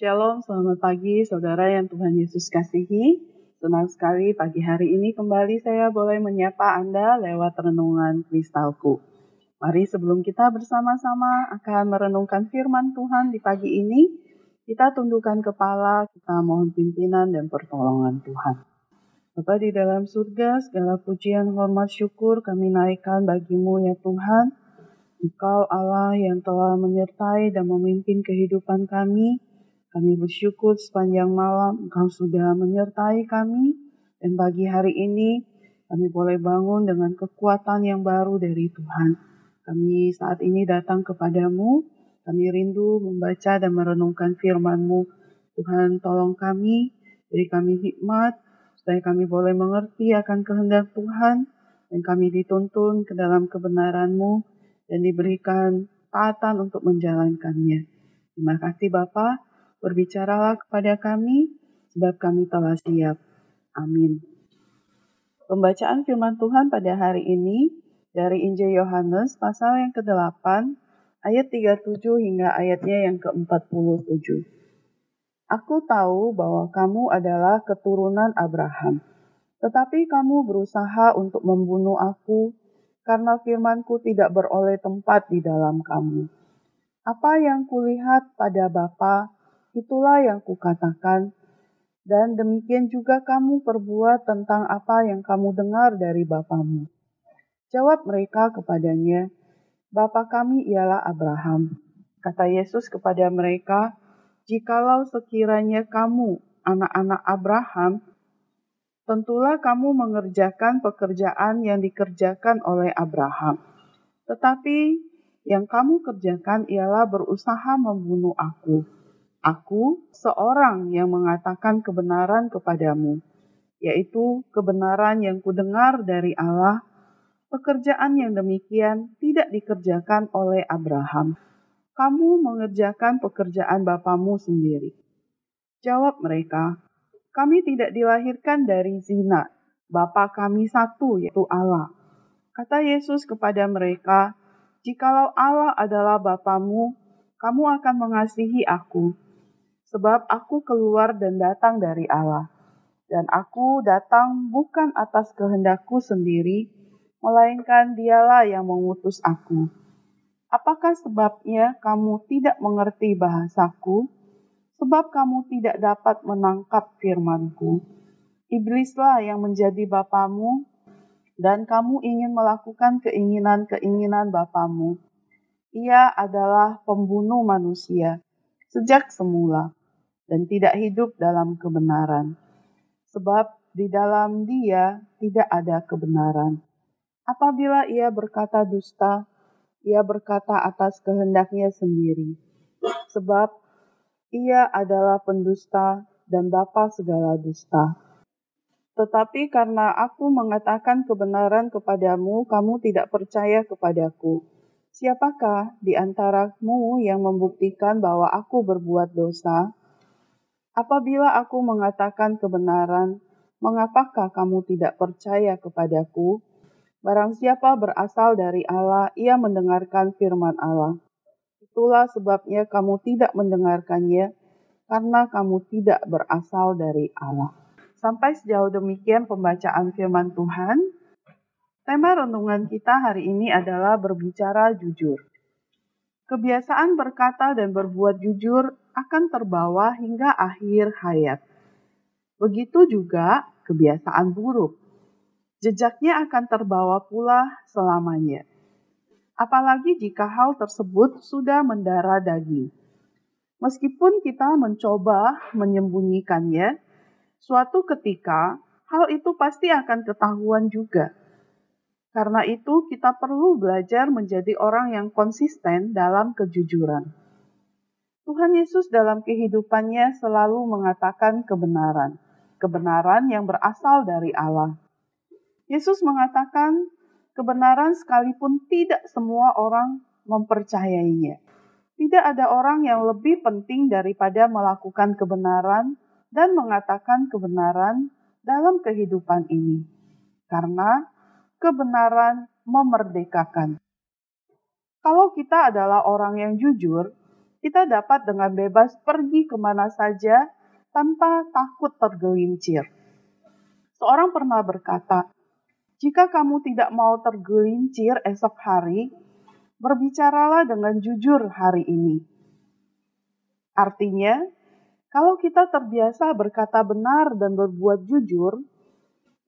Shalom, selamat pagi saudara yang Tuhan Yesus kasihi. Senang sekali pagi hari ini kembali saya boleh menyapa Anda lewat renungan kristalku. Mari sebelum kita bersama-sama akan merenungkan firman Tuhan di pagi ini, kita tundukkan kepala, kita mohon pimpinan dan pertolongan Tuhan. Bapa di dalam surga, segala pujian, hormat, syukur kami naikkan bagimu ya Tuhan. Engkau Allah yang telah menyertai dan memimpin kehidupan kami, kami bersyukur sepanjang malam Engkau sudah menyertai kami dan pagi hari ini kami boleh bangun dengan kekuatan yang baru dari Tuhan. Kami saat ini datang kepadamu, kami rindu membaca dan merenungkan firman-Mu. Tuhan tolong kami, beri kami hikmat, supaya kami boleh mengerti akan kehendak Tuhan, dan kami dituntun ke dalam kebenaran-Mu, dan diberikan taatan untuk menjalankannya. Terima kasih Bapak, Berbicaralah kepada kami, sebab kami telah siap. Amin. Pembacaan firman Tuhan pada hari ini dari Injil Yohanes pasal yang ke-8 ayat 37 hingga ayatnya yang ke-47. Aku tahu bahwa kamu adalah keturunan Abraham, tetapi kamu berusaha untuk membunuh aku karena firmanku tidak beroleh tempat di dalam kamu. Apa yang kulihat pada Bapa, itulah yang kukatakan, dan demikian juga kamu perbuat tentang apa yang kamu dengar dari bapamu. Jawab mereka kepadanya, Bapa kami ialah Abraham. Kata Yesus kepada mereka, Jikalau sekiranya kamu anak-anak Abraham, tentulah kamu mengerjakan pekerjaan yang dikerjakan oleh Abraham. Tetapi yang kamu kerjakan ialah berusaha membunuh aku Aku seorang yang mengatakan kebenaran kepadamu, yaitu kebenaran yang kudengar dari Allah. Pekerjaan yang demikian tidak dikerjakan oleh Abraham. Kamu mengerjakan pekerjaan bapamu sendiri. Jawab mereka, kami tidak dilahirkan dari zina. Bapa kami satu, yaitu Allah. Kata Yesus kepada mereka, Jikalau Allah adalah Bapamu, kamu akan mengasihi aku, sebab aku keluar dan datang dari Allah. Dan aku datang bukan atas kehendakku sendiri, melainkan dialah yang mengutus aku. Apakah sebabnya kamu tidak mengerti bahasaku? Sebab kamu tidak dapat menangkap firmanku. Iblislah yang menjadi bapamu, dan kamu ingin melakukan keinginan-keinginan bapamu. Ia adalah pembunuh manusia sejak semula dan tidak hidup dalam kebenaran. Sebab di dalam dia tidak ada kebenaran. Apabila ia berkata dusta, ia berkata atas kehendaknya sendiri. Sebab ia adalah pendusta dan bapa segala dusta. Tetapi karena aku mengatakan kebenaran kepadamu, kamu tidak percaya kepadaku. Siapakah di antaramu yang membuktikan bahwa aku berbuat dosa? Apabila aku mengatakan kebenaran, mengapakah kamu tidak percaya kepadaku? Barang siapa berasal dari Allah, ia mendengarkan firman Allah. Itulah sebabnya kamu tidak mendengarkannya, karena kamu tidak berasal dari Allah. Sampai sejauh demikian pembacaan firman Tuhan. Tema renungan kita hari ini adalah berbicara jujur. Kebiasaan berkata dan berbuat jujur akan terbawa hingga akhir hayat. Begitu juga kebiasaan buruk. Jejaknya akan terbawa pula selamanya. Apalagi jika hal tersebut sudah mendara daging. Meskipun kita mencoba menyembunyikannya, suatu ketika hal itu pasti akan ketahuan juga karena itu, kita perlu belajar menjadi orang yang konsisten dalam kejujuran. Tuhan Yesus dalam kehidupannya selalu mengatakan kebenaran, kebenaran yang berasal dari Allah. Yesus mengatakan kebenaran sekalipun tidak semua orang mempercayainya. Tidak ada orang yang lebih penting daripada melakukan kebenaran dan mengatakan kebenaran dalam kehidupan ini. Karena kebenaran memerdekakan. Kalau kita adalah orang yang jujur, kita dapat dengan bebas pergi ke mana saja tanpa takut tergelincir. Seorang pernah berkata, "Jika kamu tidak mau tergelincir esok hari, berbicaralah dengan jujur hari ini." Artinya, kalau kita terbiasa berkata benar dan berbuat jujur,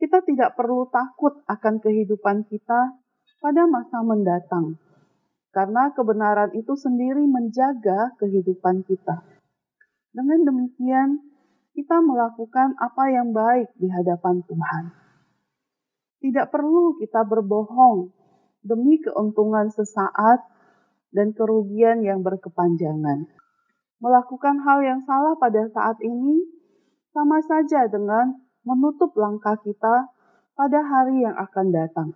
kita tidak perlu takut akan kehidupan kita pada masa mendatang, karena kebenaran itu sendiri menjaga kehidupan kita. Dengan demikian, kita melakukan apa yang baik di hadapan Tuhan. Tidak perlu kita berbohong demi keuntungan sesaat dan kerugian yang berkepanjangan. Melakukan hal yang salah pada saat ini sama saja dengan menutup langkah kita pada hari yang akan datang.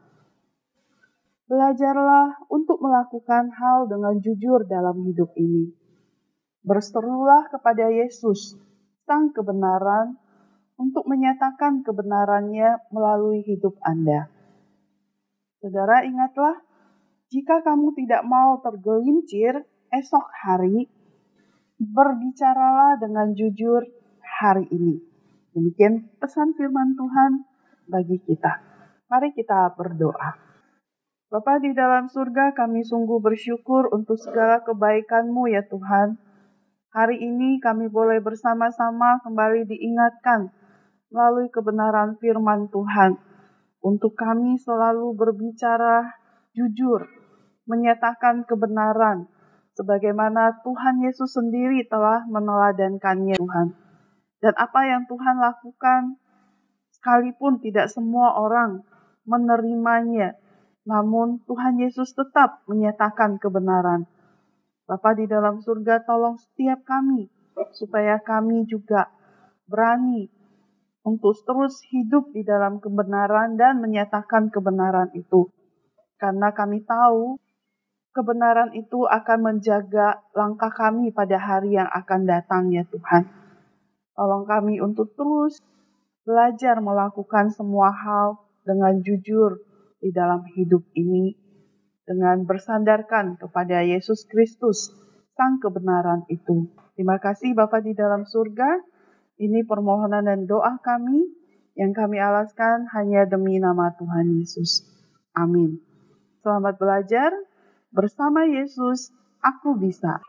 Belajarlah untuk melakukan hal dengan jujur dalam hidup ini. Berserulah kepada Yesus, Sang kebenaran, untuk menyatakan kebenarannya melalui hidup Anda. Saudara, ingatlah, jika kamu tidak mau tergelincir esok hari, berbicaralah dengan jujur hari ini. Demikian pesan firman Tuhan bagi kita. Mari kita berdoa. Bapa di dalam surga, kami sungguh bersyukur untuk segala kebaikan-Mu ya Tuhan. Hari ini kami boleh bersama-sama kembali diingatkan melalui kebenaran firman Tuhan. Untuk kami selalu berbicara jujur, menyatakan kebenaran, sebagaimana Tuhan Yesus sendiri telah meneladankannya Tuhan. Dan apa yang Tuhan lakukan, sekalipun tidak semua orang menerimanya, namun Tuhan Yesus tetap menyatakan kebenaran. Bapa di dalam surga, tolong setiap kami, supaya kami juga berani untuk terus hidup di dalam kebenaran dan menyatakan kebenaran itu. Karena kami tahu kebenaran itu akan menjaga langkah kami pada hari yang akan datang ya Tuhan. Tolong kami untuk terus belajar melakukan semua hal dengan jujur di dalam hidup ini, dengan bersandarkan kepada Yesus Kristus, Sang kebenaran itu. Terima kasih Bapak di dalam surga. Ini permohonan dan doa kami yang kami alaskan hanya demi nama Tuhan Yesus. Amin. Selamat belajar bersama Yesus. Aku bisa.